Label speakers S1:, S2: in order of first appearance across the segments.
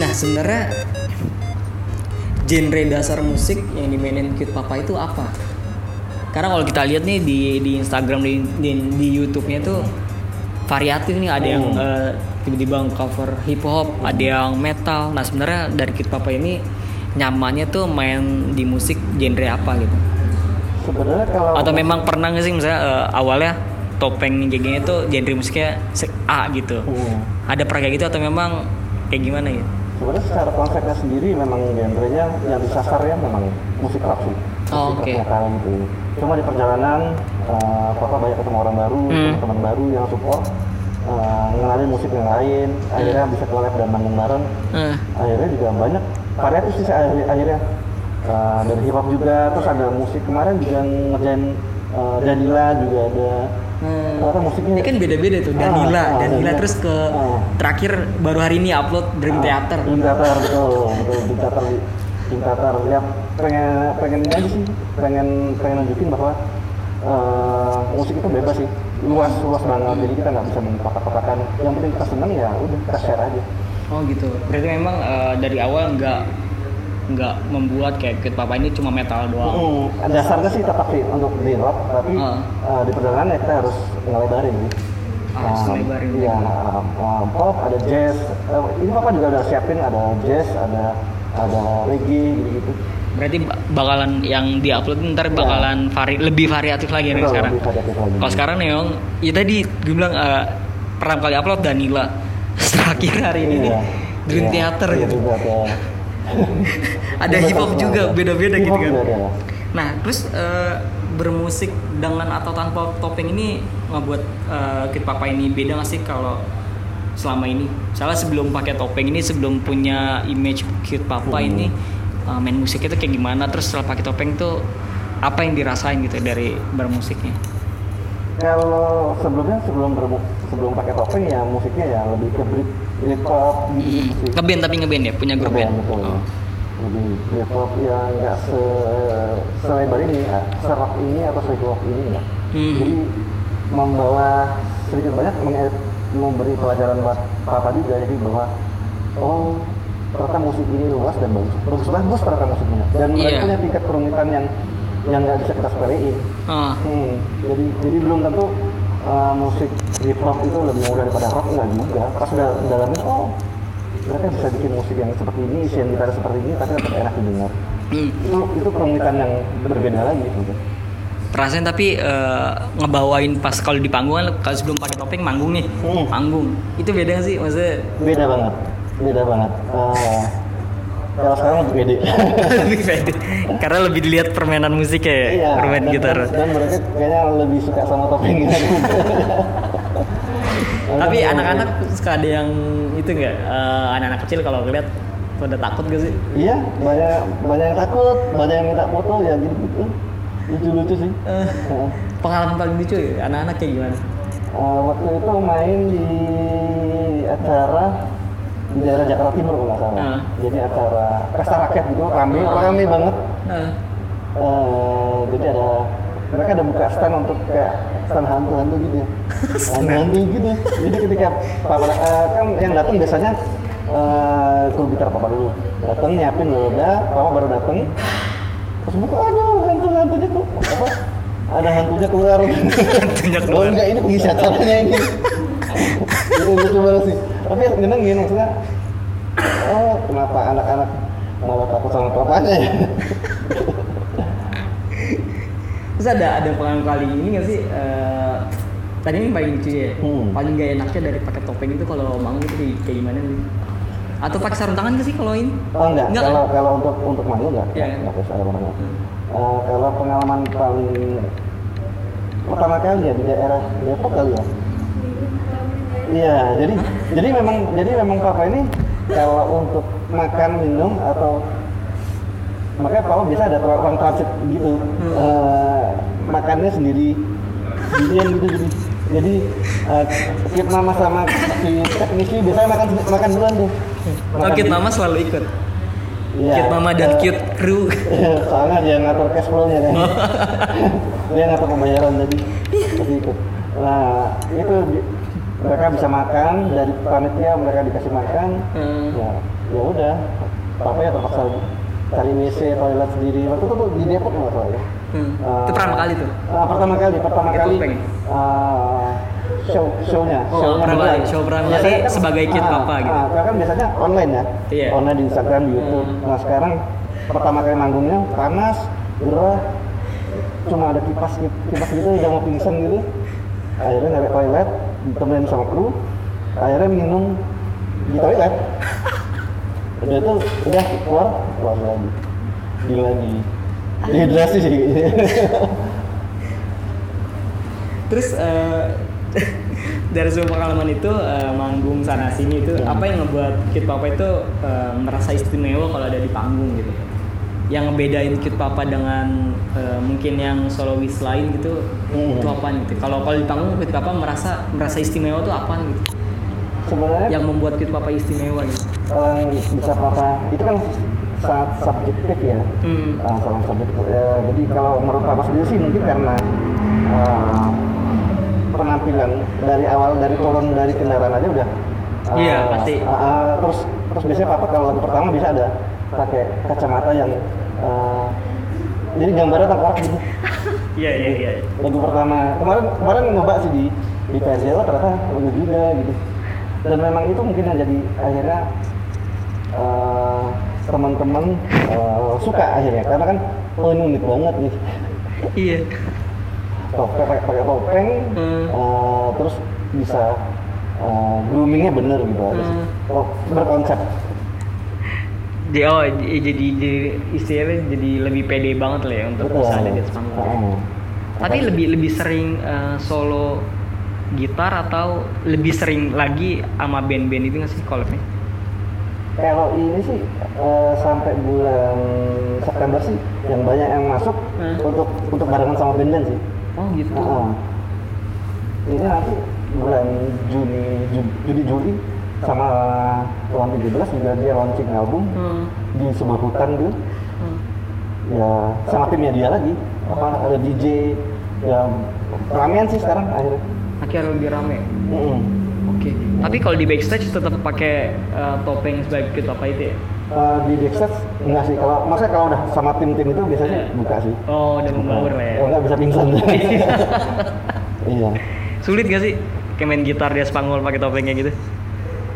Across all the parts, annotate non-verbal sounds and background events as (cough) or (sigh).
S1: Nah sebenarnya genre dasar musik yang dimainin Cute Papa itu apa? Karena kalau kita lihat nih di di Instagram di di, di YouTube-nya tuh variatif nih ada yang eh, tiba-tiba cover hip hop, ada yang metal. Nah sebenarnya dari Cute Papa ini nyamannya tuh main di musik genre apa gitu?
S2: Sebenarnya kalau
S1: Atau memang pernah nggak sih misalnya eh, awalnya topeng gengnya itu genre musiknya A gitu?
S2: Hmm.
S1: Ada pernah kayak gitu atau memang kayak gimana gitu?
S2: Sebenarnya secara konsepnya sendiri memang genrenya yang disasar ya memang musik rock sih.
S1: Oh,
S2: Musik metal gitu. Cuma di perjalanan eh, papa banyak ketemu orang baru,
S1: Hmm.
S2: teman-teman baru yang support ngenalin musik yang lain, akhirnya bisa collab dan manggung bareng.
S1: Eh,
S2: Akhirnya juga banyak variatif sih akhir- akhirnya Eh, dari hip hop juga, terus ada musik kemarin juga ngerjain eh, Danila juga ada.
S1: Hmm.
S2: Ternyata musiknya
S1: Ini kan beda-beda tuh,
S2: Ah,
S1: Danila,
S2: ah,
S1: Danila
S2: Danila.
S1: terus ke
S2: Ah.
S1: terakhir baru hari ini upload Dream Theater.
S2: Dream Theater betul, betul Dream Theater Dream Theater ya pengen pengen ini aja sih pengen pengen nunjukin bahwa eh, musik itu bebas sih luas luas banget jadi kita nggak bisa menpakat-pakakan yang penting kita seneng ya udah kita share aja
S1: Oh gitu. Berarti memang eh, dari awal nggak nggak membuat kayak Cute Papa ini cuma metal doang.
S2: Hmm, dasarnya sih tetap sih untuk di rock tapi
S1: Ah.
S2: eh, di perjalanan ya kita harus ngelebarin
S1: Ah,
S2: Um. Iya, um, um, pop, ada jazz. Eh, ini papa juga udah siapin ada jazz, ada ada reggae gitu-gitu.
S1: Berarti ba- bakalan yang diupload ntar bakalan vari, lebih variatif lagi nih sekarang. Kalau sekarang nih Yong, ya tadi gue bilang eh, pertama kali upload Danila. (laughs) Terakhir hari ini nih
S2: Iya.
S1: Dream
S2: Iya,
S1: Theater
S2: iya,
S1: gitu.
S2: Theater. (laughs)
S1: Ada hip hop juga, beda-beda gitu kan.
S2: ada.
S1: Nah, terus eh, bermusik dengan atau tanpa topeng ini ngebuat eh, Kid Papa ini beda nggak sih kalau selama ini? Salah sebelum pakai topeng ini, sebelum punya image Kid Papa
S2: Hmm.
S1: ini eh, main musiknya tuh kayak gimana? Terus setelah pakai topeng tuh apa yang dirasain gitu dari bermusiknya?
S2: Kalau sebelumnya sebelum sebelum pakai topeng ya musiknya ya lebih ke Gitu sih.
S1: Ngeband tapi ngeband ya, punya grup
S2: Ngeband,
S1: band. Oh.
S2: Lebih yang nggak se selebar ini ya, serok ini atau se rock ini ya.
S1: Hmm.
S2: Jadi membawa sedikit banyak memberi pelajaran buat papa juga jadi bahwa oh ternyata musik ini luas dan bagus bagus bagus ternyata musiknya dan mereka
S1: Iya.
S2: punya tingkat kerumitan yang yang nggak bisa kita sepelein
S1: Oh.
S2: Hmm, jadi jadi belum tentu uh, musik hip hop itu lebih mudah daripada rock enggak juga. Pas udah dalamin oh mereka bisa bikin musik yang seperti ini, isian gitar seperti ini, tapi tetap enak didengar.
S1: Hmm.
S2: Itu itu kerumitan yang berbeda lagi gitu.
S1: Rasain tapi eh, ngebawain pas kalau di panggung kan kalau sebelum pakai topeng manggung nih,
S2: Hmm.
S1: panggung. Itu beda nggak sih? Maksudnya
S2: Beda banget, beda banget. Uh, kalau sekarang lebih pede. (laughs)
S1: lebih pede karena lebih dilihat permainan musiknya ya
S2: Iya,
S1: permain
S2: dan,
S1: gitar
S2: Dan, dan mereka kayaknya lebih suka sama topeng gitu. (laughs)
S1: tapi anak-anak suka ada yang itu nggak eh, anak-anak kecil kalau ngeliat pada takut gak sih
S2: Iya, banyak banyak yang takut, banyak yang minta foto ya gitu gitu. Lucu-lucu sih.
S1: Eh,
S2: Heeh.
S1: pengalaman paling lucu ya anak-anak kayak gimana
S2: Uh, waktu itu main di acara di daerah Jakarta Timur kalau nggak salah.
S1: Ah.
S2: Jadi acara pesta rakyat gitu, rame, rame banget.
S1: Eh,
S2: Uh, jadi ada mereka ada buka stand untuk kayak stand hantu-hantu gitu. (laughs) ya. Hantu-hantu gitu. Jadi ketika papa uh, kan yang datang biasanya uh, gitar papa dulu. Datang nyiapin dulu udah, papa baru datang. Terus buka aduh hantu-hantunya tuh apa? Ada hantunya keluar. (laughs)
S1: Hantunya
S2: Oh
S1: keluar.
S2: enggak ini pengisi acaranya ini. Itu lucu banget sih. Tapi nyenengin maksudnya. Oh kenapa anak-anak malah takut sama papanya ya?
S1: terus ada ada pengalaman kali ini nggak sih eh, tadi yang paling lucu ya
S2: Hmm.
S1: paling gak enaknya dari pakai topeng itu kalau bangun itu kayak- kayak gimana nih atau pakai sarung tangan gak sih kalau ini
S2: Oh enggak,
S1: Enggak,
S2: kalau
S1: kan?
S2: kalau untuk untuk manggung enggak,
S1: Iya,
S2: enggak,
S1: kan?
S2: enggak bisa sarung tangan. Eh, kalau pengalaman paling pertama kali ya di daerah Depok kali ya. Iya, jadi jadi memang jadi memang papa ini kalau untuk makan minum atau makanya papa biasa ada ruang transit gitu
S1: Hmm.
S2: Eh, makannya sendiri sendirian gitu jadi jadi eh, Kit mama sama si teknisi biasanya makan makan duluan tuh
S1: oh
S2: Makan
S1: Kid
S2: di-
S1: mama selalu ikut
S2: Iya.
S1: Cute Mama dan
S2: Eh,
S1: Cute Crew.
S2: soalnya dia ngatur cash flow-nya kan. (laughs) dia ngatur pembayaran tadi. Seperti itu. Nah, itu mereka bisa makan dari panitia mereka dikasih makan.
S1: Hmm.
S2: Ya, ya udah. Papa ya terpaksa cari WC, toilet sendiri. Waktu itu tuh di Depok nggak salah ya.
S1: Hmm.
S2: Ah.
S1: Itu pertama kali tuh.
S2: Ah, pertama kali, pertama kali ah, show show-nya,
S1: Oh,
S2: show-nya
S1: pertama kali, show pertama kali
S2: Biasanya
S1: sebagai Kid Papa gitu.
S2: Ah, kan biasanya online ya,
S1: Iya.
S2: online di Instagram, di YouTube.
S1: Hmm.
S2: Nah sekarang pertama kali manggungnya panas, gerah, cuma ada kipas kipas gitu udah mau pingsan gitu. Akhirnya ke toilet, ditemenin sama kru. Akhirnya minum di toilet. (laughs) udah itu udah keluar keluar lagi, di lagi. Dehidrasi sih.
S1: Terus eh, (laughs) dari semua pengalaman itu eh, manggung sana sini itu
S2: Hmm.
S1: apa yang ngebuat Kid Papa itu eh, merasa istimewa kalau ada di panggung gitu? Yang ngebedain Kid Papa dengan eh, mungkin yang solois lain gitu
S2: Hmm.
S1: itu apa gitu? Kalau kalau di panggung Kid Papa merasa merasa istimewa tuh apa gitu?
S2: Sebenarnya
S1: Yang membuat Kid Papa istimewa gitu?
S2: kalau yang bisa papa itu kan sangat subjektif ya
S1: Hmm.
S2: Ah, sangat subjektif Ya, jadi kalau menurut papa sendiri sih mungkin karena ah, penampilan dari awal dari turun dari kendaraan aja udah ah,
S1: Iya, pasti.
S2: ah, ah, terus terus biasanya papa kalau lagu pertama bisa ada pakai kacamata yang ah, jadi gambarnya tengkorak gitu
S1: Iya iya iya.
S2: lagu pertama kemarin kemarin nyoba sih di di PSL ternyata bagus juga gitu dan memang itu mungkin yang jadi akhirnya eh, teman-teman eh, suka akhirnya karena kan oh ini unik banget nih
S1: Iya.
S2: topeng pakai pakai topeng
S1: Hmm.
S2: eh, terus bisa eh, groomingnya bener gitu harus
S1: Hmm.
S2: oh, berkonsep
S1: oh, jadi, jadi istilahnya jadi lebih pede banget lah ya untuk bisa ada di atas panggung.
S2: Heeh.
S1: Tapi lebih lebih sering eh, solo gitar atau lebih sering lagi sama band-band itu nggak sih collabnya?
S2: Kalau ini sih eh, sampai bulan September sih yang banyak yang masuk
S1: Hmm.
S2: untuk untuk barengan sama band-band sih.
S1: Oh gitu.
S2: Heeh. Ini nanti bulan Juni Ju- Juni Juli sama tahun 17 juga dia launching album
S1: Hmm.
S2: di sebuah hutan gitu.
S1: Hmm.
S2: Ya sama timnya dia lagi. Apa ada DJ ya ramean sih sekarang akhirnya.
S1: Akhirnya lebih rame.
S2: Mm-mm.
S1: Oke. Tapi kalau di backstage tetap pakai eh, topeng sebagai kit apa itu ya?
S2: Eh, di backstage enggak sih kalau maksudnya kalau udah sama tim-tim itu biasanya buka sih.
S1: Oh, udah membaur lah ya.
S2: Oh, enggak bisa pingsan. (laughs) iya.
S1: Sulit gak sih kayak main gitar di atas panggung pakai topeng kayak gitu?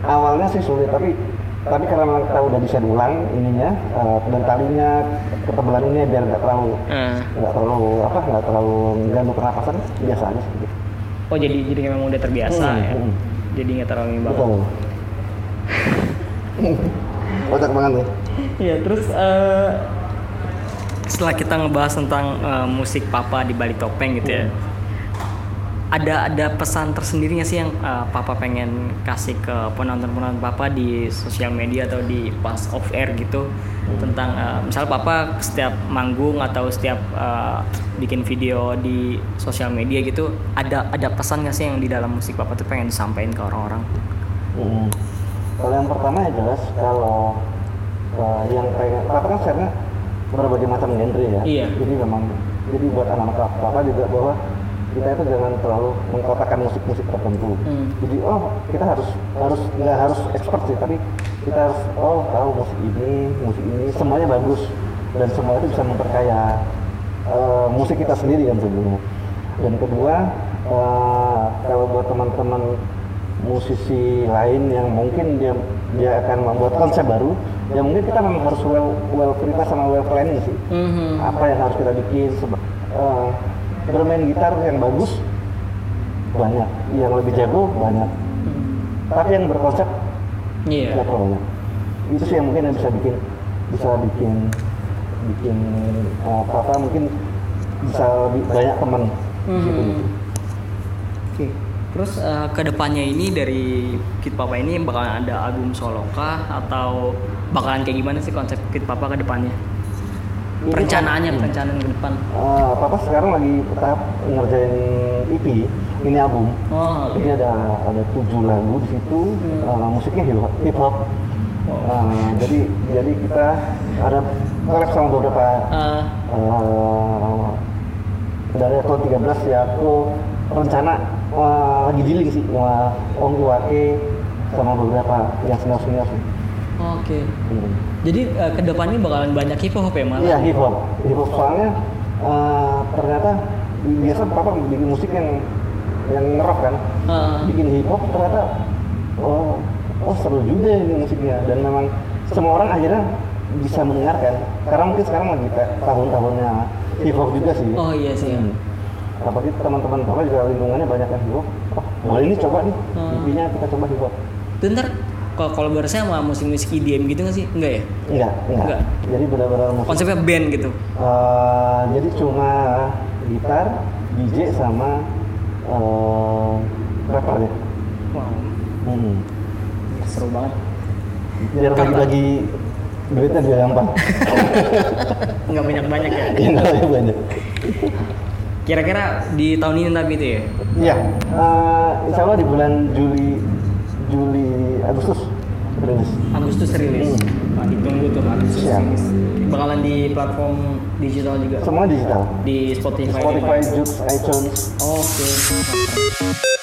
S2: Awalnya sih sulit tapi tapi karena kita udah bisa ulang ininya eh, dan talinya ketebalan ini biar nggak terlalu
S1: Eh.
S2: nggak terlalu apa nggak terlalu ganggu pernapasan biasa aja sih gitu.
S1: Oh jadi jadi memang udah terbiasa
S2: Hmm,
S1: ya.
S2: hmm.
S1: Jadi nggak terlalu
S2: betul (laughs) kocak banget nih
S1: Iya, terus eh, setelah kita ngebahas tentang eh, musik papa di balik topeng gitu ya. Ada ada pesan tersendiri nggak sih yang eh, papa pengen kasih ke penonton-penonton papa di sosial media atau di pas off air gitu tentang eh, misal papa setiap manggung atau setiap eh, bikin video di sosial media gitu ada ada pesan nggak sih yang di dalam musik papa tuh pengen disampaikan ke orang-orang?
S2: Hmm. kalau yang pertama ya jelas kalau eh, yang pengen apa kan sebenarnya berbagai macam genre ya
S1: Iya.
S2: jadi memang jadi buat anak-anak apa juga bahwa kita itu jangan terlalu mengkotakkan musik-musik tertentu
S1: Hmm.
S2: jadi oh kita harus harus nggak harus expert sih tapi kita harus oh tahu musik ini musik ini semuanya bagus dan semua itu bisa memperkaya eh, musik kita sendiri kan sebenarnya dan kedua eh, kalau buat teman-teman musisi lain yang mungkin dia dia akan membuat konsep baru ya mungkin kita memang harus well well prepare sama well planning sih
S1: Mhm.
S2: apa yang harus kita bikin eh, bermain gitar yang bagus banyak yang lebih jago banyak tapi yang berkonsep
S1: Iya.
S2: nggak terlalu banyak itu sih yang mungkin yang bisa bikin bisa bikin bikin eh, apa mungkin bisa lebih banyak teman
S1: Mhm.
S2: gitu
S1: Oke. Terus eh, ke depannya ini dari Kid Papa ini bakalan ada album solo kah atau bakalan kayak gimana sih konsep Kid Papa ke
S2: depannya?
S1: Perencanaannya, perencanaan ke depan.
S2: Eh, Papa sekarang lagi tahap ngerjain EP ini album
S1: Oh,
S2: Ini ada ada tujuh lagu di situ,
S1: Hmm.
S2: eh, musiknya hip hop, hip hop. Uh, jadi jadi kita ada collab sama beberapa
S1: Ah,
S2: uh, dari tahun 13 ya aku rencana uh, lagi dealing sih sama Om Iwake sama beberapa yang senior senior sih.
S1: Oke.
S2: Hmm.
S1: Jadi eh, ke depannya bakalan banyak hip hop ya malah.
S2: Iya hip hop, hip hop soalnya uh, ternyata biasa papa bikin musik yang yang ngerok kan,
S1: Ah,
S2: bikin hip hop ternyata oh oh seru juga ini musiknya dan memang semua orang akhirnya bisa mendengarkan karena mungkin sekarang lagi ta- tahun-tahunnya hip hop juga sih.
S1: Oh iya sih.
S2: Hmm. Apalagi teman-teman papa juga lingkungannya banyak yang hip hop. Oh, boleh ini coba nih, intinya kita coba hip hop.
S1: Itu ntar kalau kolaborasi sama musik-musik EDM gitu nggak sih? Enggak ya?
S2: Enggak, enggak.
S1: Enggak.
S2: Jadi benar-benar musik.
S1: Konsepnya band gitu.
S2: Eh, jadi cuma gitar, DJ sama uh, rappernya.
S1: Wow.
S2: Hmm.
S1: Seru banget.
S2: Biar
S1: Kata.
S2: bagi-bagi duitnya juga gampang. (laughs)
S1: Nggak banyak-banyak ya.
S2: Iya nggak banyak banyak.
S1: Kira-kira di tahun ini tapi itu ya?
S2: Iya. eh, insya Allah di bulan Juli Juli Agustus rilis.
S1: Agustus rilis. Nah, ditunggu tuh Agustus
S2: Siap.
S1: rilis. Bakalan di platform digital juga.
S2: Semua digital.
S1: Di Spotify.
S2: Spotify, Joox, iTunes.
S1: Oke.